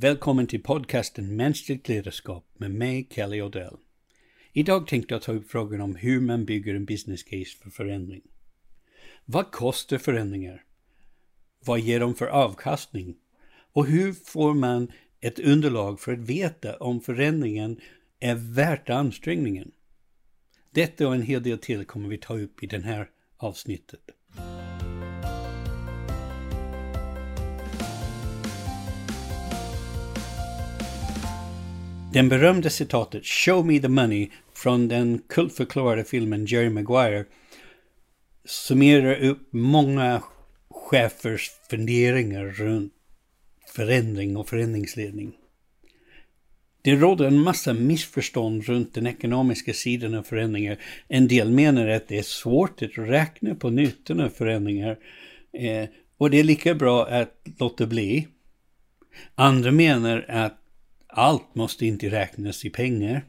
Välkommen till podcasten Mänskligt ledarskap med mig, Kelly Odell. Idag tänkte jag ta upp frågan om hur man bygger en business case för förändring. Vad kostar förändringar? Vad ger de för avkastning? Och hur får man ett underlag för att veta om förändringen är värt ansträngningen? Detta och en hel del till kommer vi ta upp i det här avsnittet. Den berömda citatet “Show me the money” från den kultförklarade filmen Jerry Maguire summerar upp många chefers funderingar runt förändring och förändringsledning. Det råder en massa missförstånd runt den ekonomiska sidan av förändringar. En del menar att det är svårt att räkna på nyttan av förändringar eh, och det är lika bra att låta bli. Andra menar att allt måste inte räknas i pengar.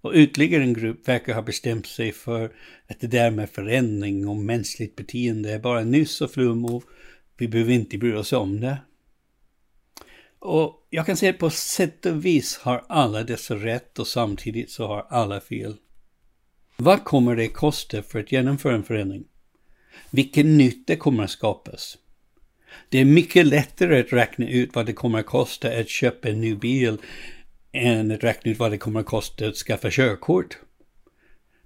Och ytterligare en grupp verkar ha bestämt sig för att det där med förändring och mänskligt beteende är bara nyss och flum och vi behöver inte bry oss om det. Och jag kan säga att på sätt och vis har alla dessa rätt och samtidigt så har alla fel. Vad kommer det kosta för att genomföra en förändring? Vilken nytta kommer att skapas? Det är mycket lättare att räkna ut vad det kommer att kosta att köpa en ny bil än att räkna ut vad det kommer att kosta att skaffa körkort.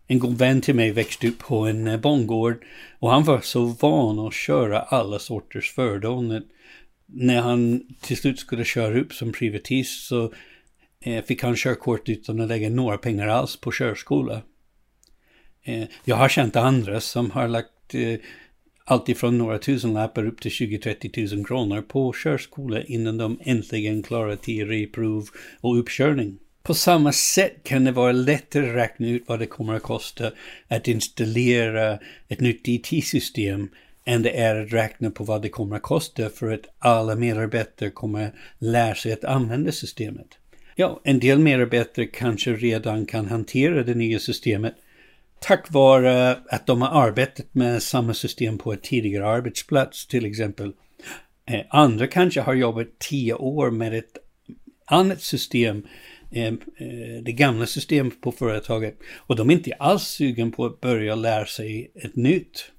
En god vän till mig växte upp på en eh, bondgård och han var så van att köra alla sorters fordon. När han till slut skulle köra upp som privatist så eh, fick han körkort utan att lägga några pengar alls på körskola. Eh, jag har känt andra som har lagt alltifrån några tusenlappar upp till 20-30 000 kronor på körskola innan de äntligen klarar teoriprov och uppkörning. På samma sätt kan det vara lättare att räkna ut vad det kommer att kosta att installera ett nytt IT-system än det är att räkna på vad det kommer att kosta för att alla medarbetare kommer att lära sig att använda systemet. Ja, en del medarbetare kanske redan kan hantera det nya systemet tack vare eh, att de har arbetat med samma system på en tidigare arbetsplats till exempel. Eh, andra kanske har jobbat tio år med ett annat system, eh, det gamla systemet på företaget och de är inte alls sugen på att börja lära sig ett nytt.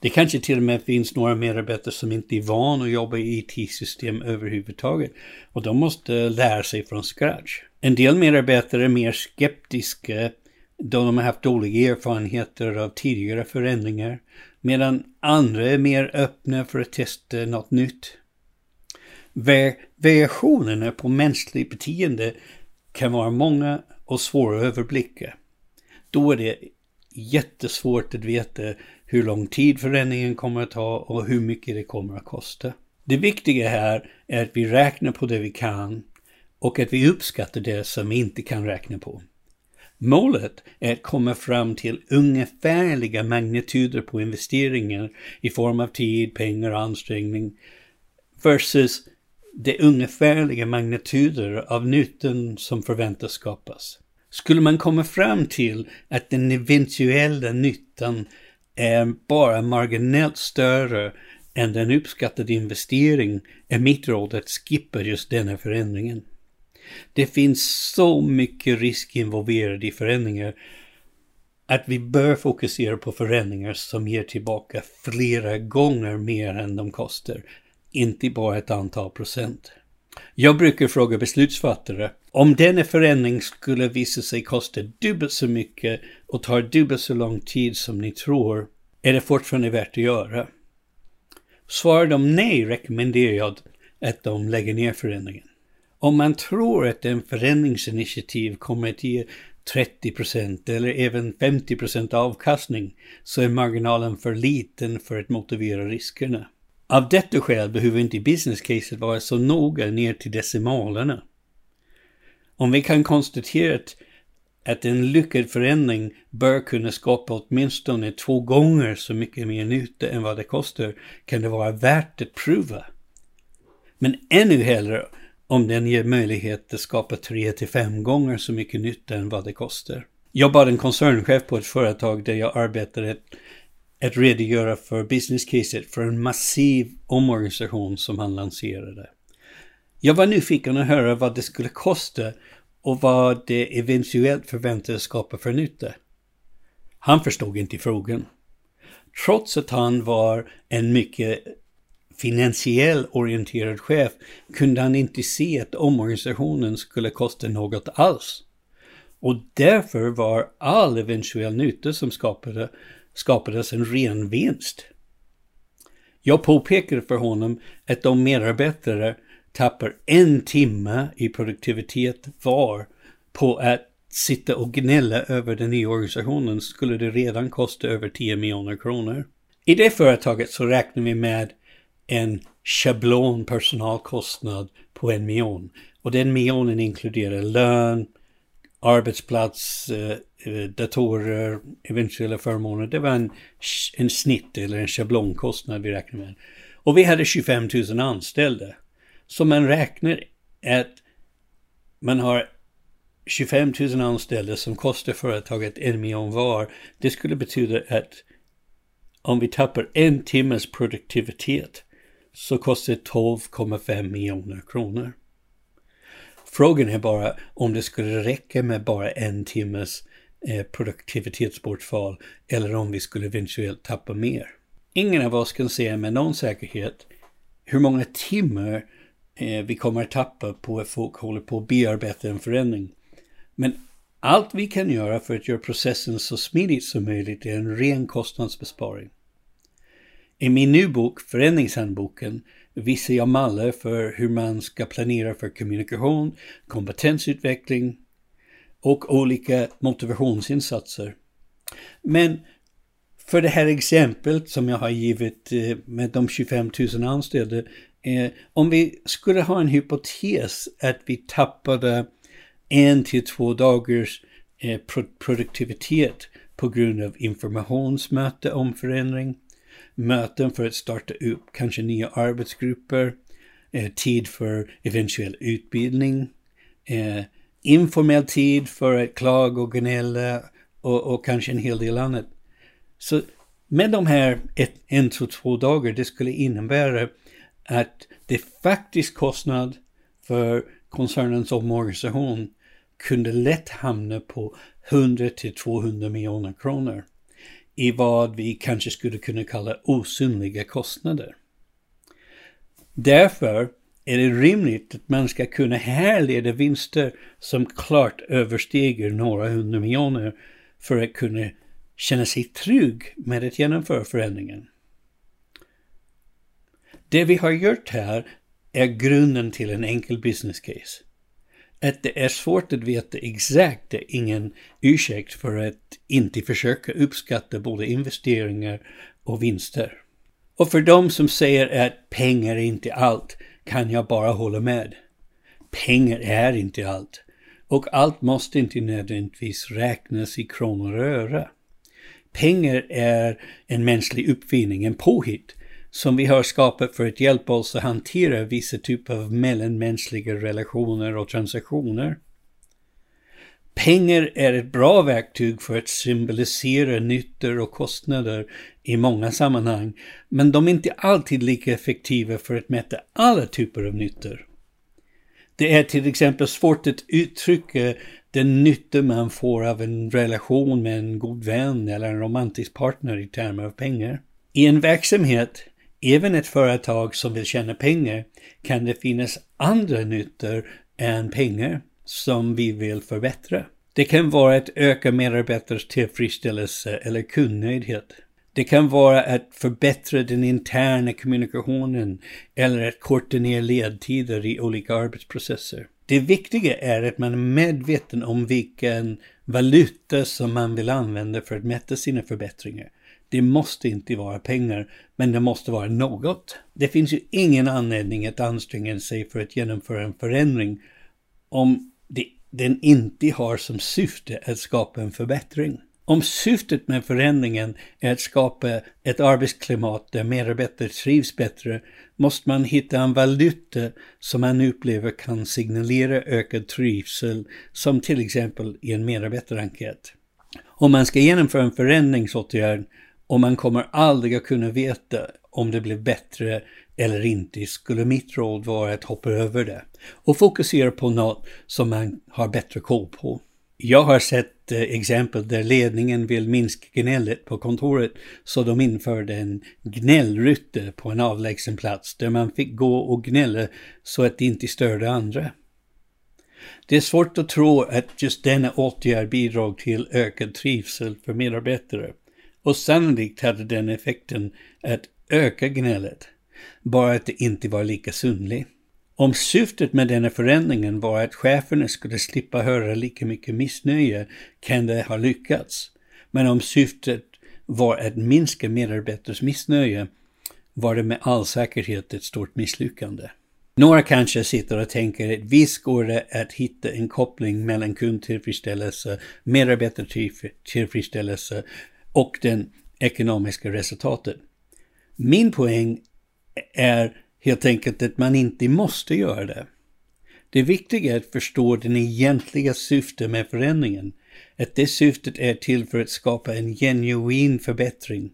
Det kanske till och med finns några medarbetare som inte är vana att jobba i IT-system överhuvudtaget och de måste lära sig från scratch. En del medarbetare är mer skeptiska då de har haft dåliga erfarenheter av tidigare förändringar, medan andra är mer öppna för att testa något nytt. Variationerna på mänskligt beteende kan vara många och svåra att överblicka. Då är det jättesvårt att veta hur lång tid förändringen kommer att ta och hur mycket det kommer att kosta. Det viktiga här är att vi räknar på det vi kan och att vi uppskattar det som vi inte kan räkna på. Målet är att komma fram till ungefärliga magnituder på investeringar i form av tid, pengar och ansträngning versus de ungefärliga magnituder av nyttan som förväntas skapas. Skulle man komma fram till att den eventuella nyttan är bara marginellt större än den uppskattade investering är mitt råd att skippa just denna förändringen. Det finns så mycket risk involverad i förändringar att vi bör fokusera på förändringar som ger tillbaka flera gånger mer än de kostar, inte bara ett antal procent. Jag brukar fråga beslutsfattare om denna förändring skulle visa sig kosta dubbelt så mycket och ta dubbelt så lång tid som ni tror, är det fortfarande värt att göra? Svarar de nej rekommenderar jag att de lägger ner förändringen. Om man tror att en förändringsinitiativ kommer att ge 30% eller även 50% avkastning så är marginalen för liten för att motivera riskerna. Av detta skäl behöver inte business caset vara så noga ner till decimalerna. Om vi kan konstatera att en lyckad förändring bör kunna skapa åtminstone två gånger så mycket mer nytta än vad det kostar kan det vara värt att prova. Men ännu hellre om den ger möjlighet att skapa tre till fem gånger så mycket nytta än vad det kostar. Jag bad en koncernchef på ett företag där jag arbetade att, redogöra för business caset för en massiv omorganisation som han lanserade. Jag var nyfiken att höra vad det skulle kosta och vad det eventuellt förväntades skapa för nytta. Han förstod inte frågan. Trots att han var en mycket finansiell orienterad chef kunde han inte se att omorganisationen skulle kosta något alls. Och därför var all eventuell nytta som skapade, skapades en ren vinst. Jag påpekade för honom att om medarbetare tappar en timme i produktivitet var på att sitta och gnälla över den nya organisationen skulle det redan kosta över 10 miljoner kronor. I det företaget så räknar vi med en schablon personalkostnad på en miljon. Och den miljonen inkluderar lön, arbetsplats, eh, eh, datorer, eventuella förmåner. Det var en, en snitt eller en schablonkostnad vi räknade med. Och vi hade 25 000 anställda. Så man räknar att man har 25 000 anställda som kostar företaget en miljon var. Det skulle betyda att om vi tappar en timmes produktivitet så kostar det 12,5 miljoner kronor. Frågan är bara om det skulle räcka med bara en timmes eh, produktivitetsbortfall eller om vi skulle eventuellt tappa mer. Ingen av oss kan säga med någon säkerhet hur många timmar eh, vi kommer att tappa på att folk håller på att bearbeta en förändring. Men allt vi kan göra för att göra processen så smidigt som möjligt är en ren kostnadsbesparing. I min nya bok, Förändringshandboken, visar jag mallar för hur man ska planera för kommunikation, kompetensutveckling och olika motivationsinsatser. Men för det här exemplet som jag har givit eh, med de 25 000 anställda, eh, om vi skulle ha en hypotes att vi tappade en till två dagars eh, produktivitet på grund av informationsmöte om förändring, möten för att starta upp kanske nya arbetsgrupper, eh, tid för eventuell utbildning, eh, informell tid för att klaga och gnälla eh, och, och, kanske en hel del annat. Så med de här ett, en till två dagar, det skulle innebära att det faktiskt kostnad för koncernens omorganisation kunde lätt hamna på 100 till 200 miljoner kronor i vad vi kanske skulle kunna kalla osynliga kostnader. Därför är det rimligt att man ska kunna härleda vinster som klart överstiger några hundra miljoner för att kunna känna sig trygg med att genomföra förändringen. Det vi har gjort här är grunden till en enkel business case. Att det är svårt att veta exakt är ingen ursäkt för att inte försöka uppskatta både investeringar och vinster. Och för de som säger att pengar är inte allt kan jag bara hålla med. Pengar är inte allt. Och allt måste inte nödvändigtvis räknas i kronor och öre. Pengar är en mänsklig uppfinning, en påhitt som vi har skapat för att hjälpa oss att hantera vissa typer av mellanmänskliga relationer och transaktioner. Pengar är ett bra verktyg för att symbolisera nyttor och kostnader i många sammanhang, men de är inte alltid lika effektiva för att mäta alla typer av nyttor. Det är till exempel svårt att uttrycka den nytta man får av en relation med en god vän eller en romantisk partner i termer av pengar. I en verksamhet Även ett företag som vill tjäna pengar kan det finnas andra nyttor än pengar som vi vill förbättra. Det kan vara att öka medarbetares tillfredsställelse eller kundnöjdhet. Det kan vara att förbättra den interna kommunikationen eller att korta ner ledtider i olika arbetsprocesser. Det viktiga är att man är medveten om vilken valuta som man vill använda för att mäta sina förbättringar. Det måste inte vara pengar, men det måste vara något. Det finns ju ingen anledning att anstränga sig för att genomföra en förändring om det, den inte har som syfte att skapa en förbättring. Om syftet med förändringen är att skapa ett arbetsklimat där medarbetare trivs bättre måste man hitta en valuta som man upplever kan signalera ökad trivsel, som till exempel i en medarbetarenkät. Om man ska genomföra en förändringsåtgärd och man kommer aldrig att kunna veta om det blev bättre eller inte skulle mitt råd vara att hoppa över det och fokusera på något som man har bättre koll på. Jag har sett eh, exempel där ledningen vill minska gnället på kontoret så de införde en gnällrutte på en avlägsen plats där man fick gå och gnälla så att det inte störde andra. Det är svårt att tro att just denna åtgärd bidrog till ökad trivsel för medarbetare och sannolikt hade den effekten att öka gnället, bara att det inte var lika synligt. Om syftet med denna förändringen var att cheferna skulle slippa höra lika mycket missnöje kan det ha lyckats. Men om syftet var att minska medarbetares missnöje var det med all säkerhet ett stort misslyckande. Några kanske sitter och tänker att visst går det att hitta en koppling mellan kundtillfredsställelse, medarbetartillfredsställelse och den ekonomiska resultatet. Min poäng är helt enkelt att man inte måste göra det. Det viktiga är att förstå den egentliga syftet med förändringen. Att det syftet är till för att skapa en genuin förbättring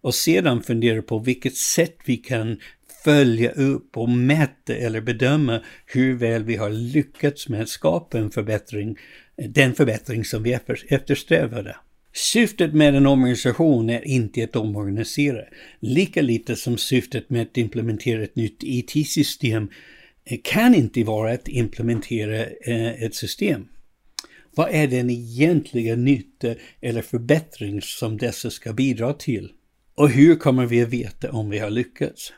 och sedan fundera på vilket sätt vi kan följa upp och mäta eller bedöma hur väl vi har lyckats med att skapa en förbättring, den förbättring som vi eftersträvade. Syftet med en organisation är inte att omorganisera, lika lite som syftet med att implementera ett nytt IT-system kan inte vara att implementera eh, ett system. Vad är den egentliga nytta eller förbättring som dessa ska bidra till? Och hur kommer vi att veta om vi har lyckats?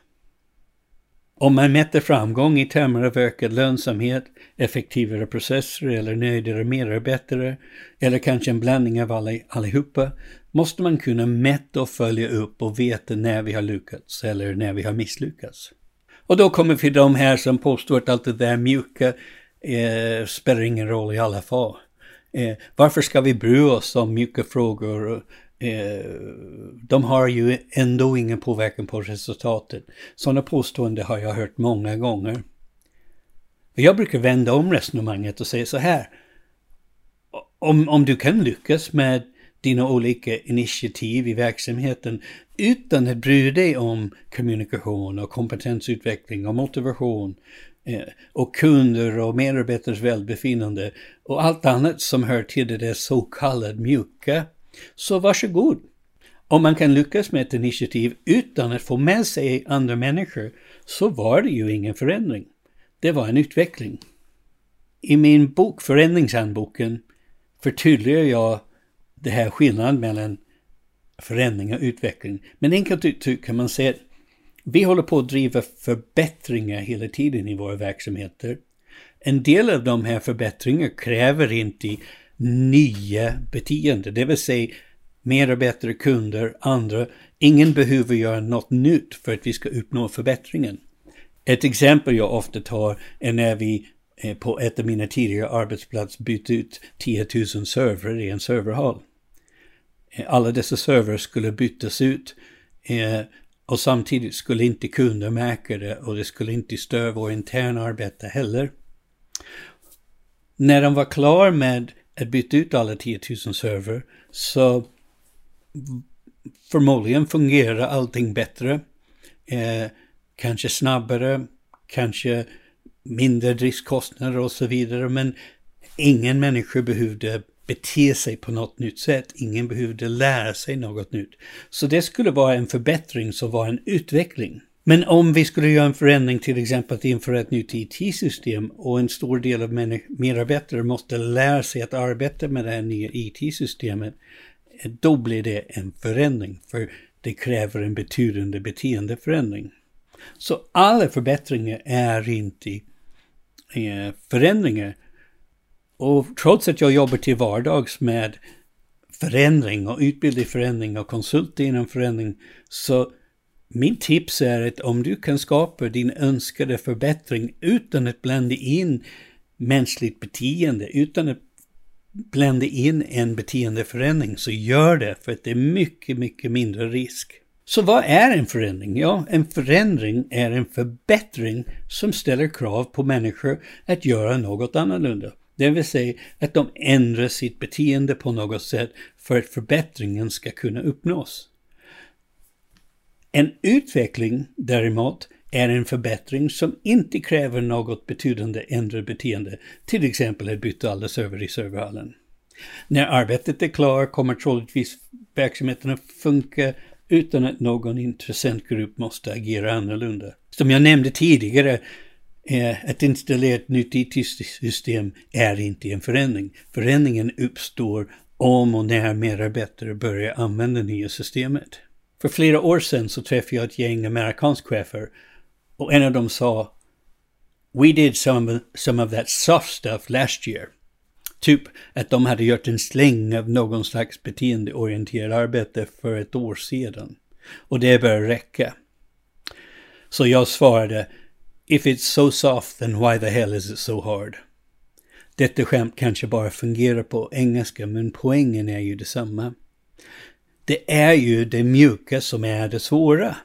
Om man mäter framgång i termer av ökad lönsamhet, effektivare processer eller nöjdare medarbetare, eller kanske en blandning av alla, allihopa, måste man kunna mäta och följa upp och veta när vi har lyckats eller när vi har misslyckats. Och då kommer vi till de här som påstår att allt det där mjuka eh, spelar ingen roll i alla fall. Eh, varför ska vi bry oss om mjuka frågor Eh, de har ju ändå ingen påverkan på resultatet. Sådana påståenden har jag hört många gånger. Jag brukar vända om resonemanget och säga så här. Om, om du kan lyckas med dina olika initiativ i verksamheten utan att bry dig om kommunikation och kompetensutveckling och motivation eh, och kunder och medarbetares välbefinnande och allt annat som hör till det så kallade mjuka så varsågod. Om man kan lyckas med ett initiativ utan att få med sig andra människor så var det ju ingen förändring. Det var en utveckling. I min bok Förändringshandboken förtydligar jag det här skillnaden mellan förändring och utveckling. Men enkelt uttryckt kan man säga att vi håller på att driva förbättringar hela tiden i våra verksamheter. En del av de här förbättringarna kräver inte nya beteenden, det vill säga mer och bättre kunder, andra. Ingen behöver göra något nytt för att vi ska uppnå förbättringen. Ett exempel jag ofta tar är när vi eh, på ett av mina tidigare arbetsplatser bytte ut 10 000 servrar i en serverhall. Eh, alla dessa servrar skulle bytas ut eh, och samtidigt skulle inte kunder märka det och det skulle inte störa vår interna arbete heller. När de var klar med att byta ut alla 10 000 server så förmodligen fungerar allting bättre. Eh, kanske snabbare, kanske mindre driftskostnader och så vidare. Men ingen människa behövde bete sig på något nytt sätt. Ingen behövde lära sig något nytt. Så det skulle vara en förbättring som var en utveckling. Men om vi skulle göra en förändring, till exempel att införa ett nytt IT-system och en stor del av medarbetare måste lära sig att arbeta med det här nya IT-systemet, då blir det en förändring, för det kräver en betydande beteendeförändring. Så alla förbättringar är inte eh, förändringar. Och trots att jag jobbar till vardags med förändring och utbildning förändring och konsult inom förändring så min tips är att om du kan skapa din önskade förbättring utan att blanda in mänskligt beteende, utan att blanda in en beteendeförändring, så gör det för att det är mycket, mycket mindre risk. Så vad är en förändring? Ja, en förändring är en förbättring som ställer krav på människor att göra något annorlunda. Det vill säga att de ändrar sitt beteende på något sätt för att förbättringen ska kunna uppnås. En utveckling däremot är en förbättring som inte kräver något betydande ändrat beteende, till exempel att byta alla server i serverhallen. När arbetet är klart kommer troligtvis verksamheten att funka utan att någon intressentgrupp måste agera annorlunda. Som jag nämnde tidigare, eh, att installera ett nytt IT-system är inte en förändring. Förändringen uppstår om och när medarbetare börjar använda det nya systemet. För flera år sedan så träffade jag ett gäng amerikanska chefer och en av dem sa We did some of, some of that soft stuff last year. Typ att de hade gjort en släng av någon slags beteendeorienterat arbete för ett år sedan. Och det bör räcka. Så jag svarade If it's so soft then why the hell is it so hard? Detta skämt kanske bara fungerar på engelska men poängen är ju detsamma. Det är ju det mjuka som är det svåra.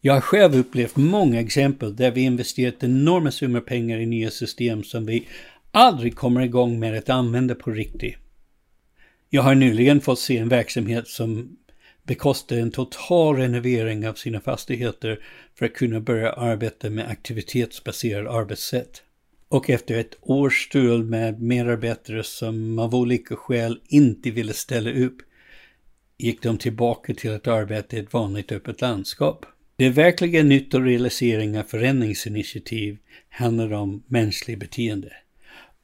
Jag har själv upplevt många exempel där vi investerat enorma summor pengar i nya system som vi aldrig kommer igång med att använda på riktigt. Jag har nyligen fått se en verksamhet som bekostar en total renovering av sina fastigheter för att kunna börja arbeta med aktivitetsbaserad arbetssätt. Och efter ett års strul med medarbetare som av olika skäl inte ville ställa upp gick de tillbaka till att arbeta i ett vanligt öppet landskap. Det verkliga nyttorealisering av förändringsinitiativ handlar om mänskligt beteende.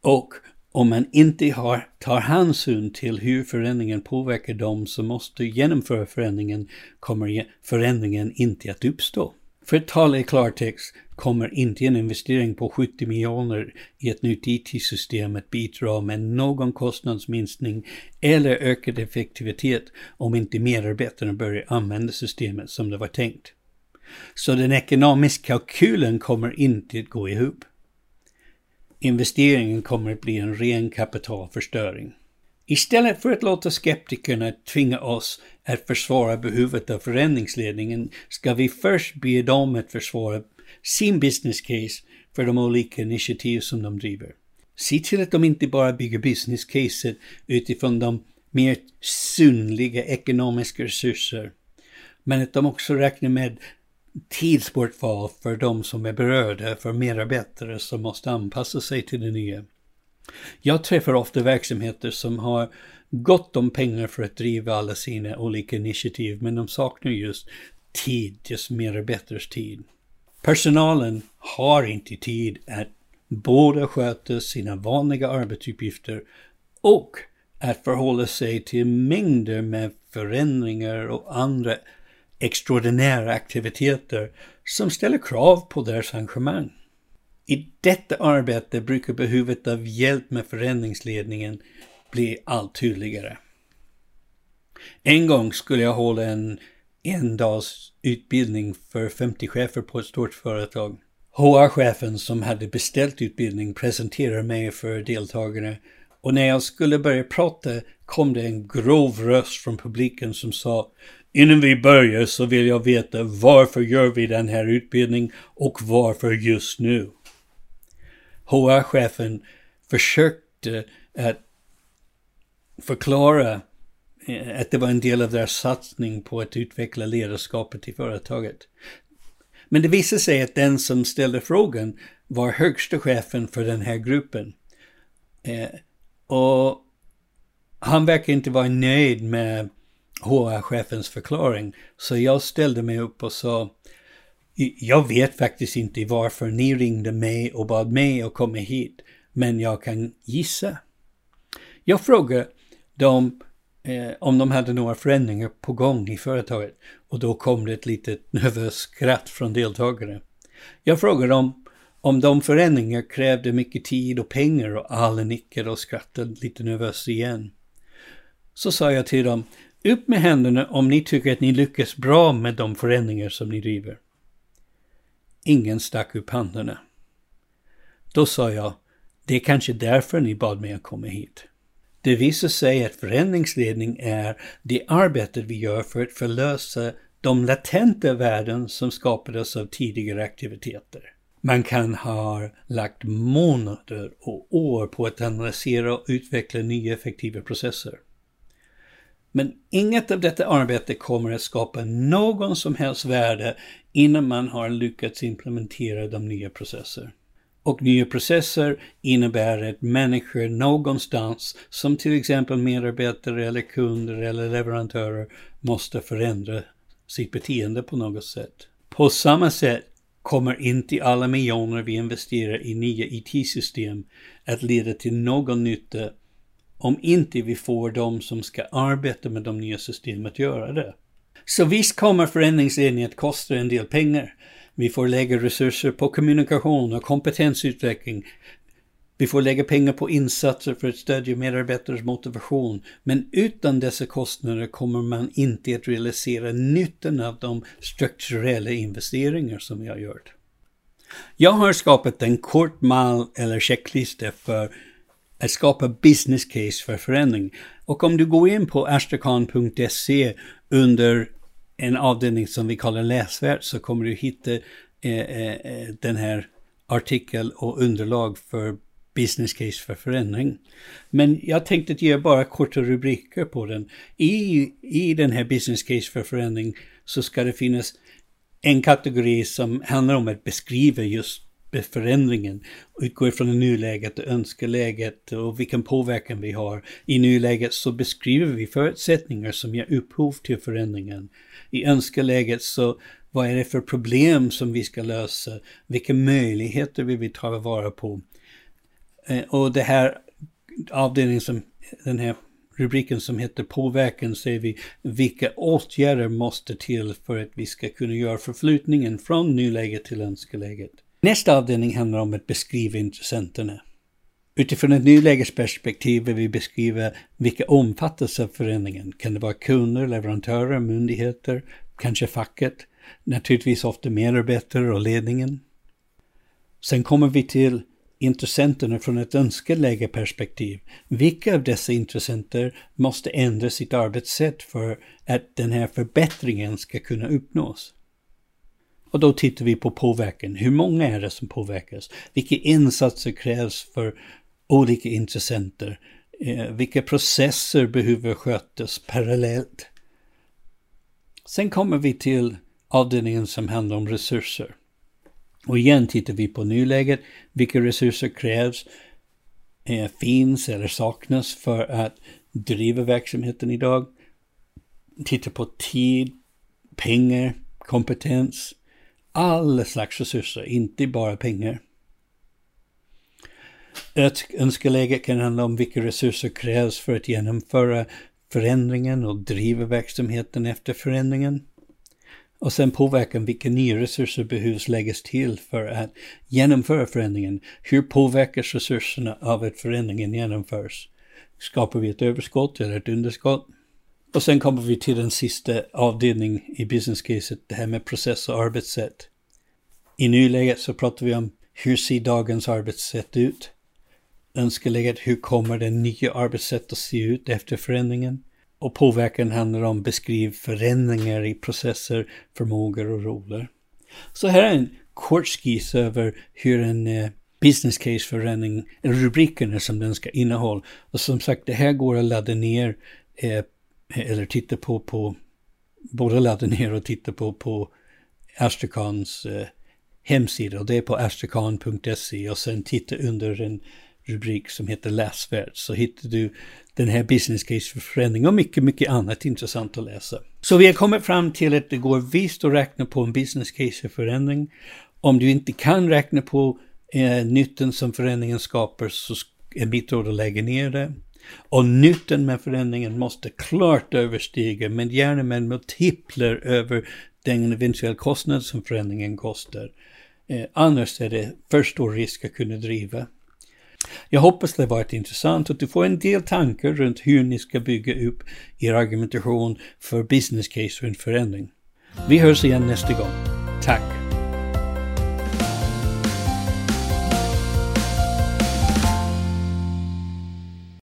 Och om man inte har, tar hänsyn till hur förändringen påverkar dem som måste genomföra förändringen kommer förändringen inte att uppstå. För att tala i klartext kommer inte en investering på 70 miljoner i ett nytt IT-system att bidra med någon kostnadsminskning eller ökad effektivitet om inte medarbetarna börjar använda systemet som det var tänkt. Så den ekonomiska kalkylen kommer inte att gå ihop. Investeringen kommer att bli en ren kapitalförstöring. Istället för att låta skeptikerna tvinga oss att försvara behovet av förändringsledningen ska vi först be dem att försvara sin business case för de olika initiativ som de driver. Se till att de inte bara bygger business caset utifrån de mer synliga ekonomiska resurser, men att de också räknar med tidsbortfall för de som är berörda, för medarbetare som måste anpassa sig till det nya. Jag träffar ofta verksamheter som har gott om pengar för att driva alla sina olika initiativ, men de saknar just tid, just medarbetares tid. Personalen har inte tid att både sköta sina vanliga arbetsuppgifter och att förhålla sig till mängder med förändringar och andra extraordinära aktiviteter som ställer krav på deras engagemang. I detta arbete brukar behovet av hjälp med förändringsledningen bli allt tydligare. En gång skulle jag hålla en en dags utbildning för 50 chefer på ett stort företag. HR-chefen som hade beställt utbildning presenterade mig för deltagarna och när jag skulle börja prata kom det en grov röst från publiken som sa Innan vi börjar så vill jag veta varför gör vi den här utbildningen och varför just nu? HR-chefen försökte att förklara eh, att det var en del av deras satsning på att utveckla ledarskapet i företaget. Men det visade sig att den som ställde frågan var högsta chefen för den här gruppen. Eh, och han verkar inte vara nöjd med HR-chefens förklaring. Så jag ställde mig upp och sa jag vet faktiskt inte varför ni ringde mig och bad mig att komma hit, men jag kan gissa. Jag frågade dem eh, om de hade några förändringar på gång i företaget och då kom det ett litet nervöst skratt från deltagarna. Jag frågade dem om de förändringar krävde mycket tid och pengar och alla nickade och skrattade lite nervöst igen. Så sa jag till dem, upp med händerna om ni tycker att ni lyckas bra med de förändringar som ni driver. Ingen stack upp händerna. Då sa jag, det är kanske därför ni bad mig att komma hit. Det visar sig att förändringsledning är det arbetet vi gör för att förlösa de latenta värden som skapades av tidigare aktiviteter. Man kan ha lagt månader och år på att analysera och utveckla nya effektiva processer. Men inget av detta arbete kommer att skapa någon som helst värde innan man har lyckats implementera de nya processer. Och nya processer innebär att människor någonstans, som till exempel medarbetare eller kunder eller leverantörer, måste förändra sitt beteende på något sätt. På samma sätt kommer inte alla miljoner vi investerar i nya IT-system att leda till någon nytta om inte vi får de som ska arbeta med de nya systemen att göra det. Så visst kommer förändringsledning att kosta en del pengar. Vi får lägga resurser på kommunikation och kompetensutveckling. Vi får lägga pengar på insatser för att stödja medarbetares motivation. Men utan dessa kostnader kommer man inte att realisera nyttan av de strukturella investeringar som vi har gjort. Jag har skapat en kort mall eller checklista för att skapa business case för förändring. Och om du går in på astrakan.se under en avdelning som vi kallar läsvärt så kommer du hitta eh, eh, den här artikel och underlag för business case för förändring. Men jag tänkte ge bara korta rubriker på den. I, I den här business case för förändring så ska det finnas en kategori som handlar om att beskriva just förändringen. Utgår från nuläget och önskeläget och vilken påverkan vi har. I nuläget så beskriver vi förutsättningar som ger upphov till förändringen. I önskeläget så vad är det för problem som vi ska lösa? Vilka möjligheter vill vi ta vara på? Eh, och det här avdelningen som, den här rubriken som heter påverkan säger vi vilka åtgärder måste till för att vi ska kunna göra förflyttningen från nuläget till önskeläget. Nästa avdelning handlar om att beskriva intressenterna. Utifrån ett nulägesperspektiv vill vi beskriva vilka omfattas av förändringen. Kan det vara kunder, leverantörer, myndigheter, kanske facket, naturligtvis ofta medarbetare och ledningen. Sen kommer vi till intressenterna från ett önskelägeperspektiv. Vilka av dessa intressenter måste ändra sitt arbetssätt för att den här förbättringen ska kunna uppnås? Och då tittar vi på påverkan. Hur många är det som påverkas? Vilka insatser krävs för olika intressenter? Eh, vilka processer behöver skötas parallellt? Sen kommer vi till avdelningen som handlar om resurser. Och igen tittar vi på nuläget. Vilka resurser krävs, eh, finns eller saknas för att driva verksamheten idag? Titta på tid, pengar, kompetens, alla slags resurser, inte bara pengar. Ett önskeläge kan handla om vilka resurser krävs för att genomföra förändringen och driva verksamheten efter förändringen. Och sen påverkan vilka nya resurser behövs läggas till för att genomföra förändringen. Hur påverkas resurserna av att förändringen genomförs? Skapar vi ett överskott eller ett underskott? Och sen kommer vi till den sista avdelningen i business caset, det här med process och arbetssätt. I nuläget så pratar vi om hur ser dagens arbetssätt ut? Önskeläget, hur kommer det nya arbetssättet att se ut efter förändringen? Och påverkan handlar om beskriv förändringar i processer, förmågor och roller. Så här är en kort skiss över hur en eh, business case förändring, rubrikerna som den ska innehålla. Och som sagt, det här går att ladda ner eh, eller titta på, på både ladda ner och titta på, på Astracons eh, hemsida och det är på astrakan.se och sen titta under en rubrik som heter läsvärd så hittar du den här business case för förändring och mycket, mycket annat intressant att läsa. Så vi har kommit fram till att det går visst att räkna på en business case för förändring. Om du inte kan räkna på eh, nyttan som förändringen skapar så är mitt råd att lägga ner det. Och nyttan med förändringen måste klart överstiga, men gärna med multipler över den eventuella kostnad som förändringen kostar. Eh, annars är det för stor risk att kunna driva. Jag hoppas det varit intressant och att du får en del tankar runt hur ni ska bygga upp er argumentation för business case och en förändring. Vi hörs igen nästa gång. Tack!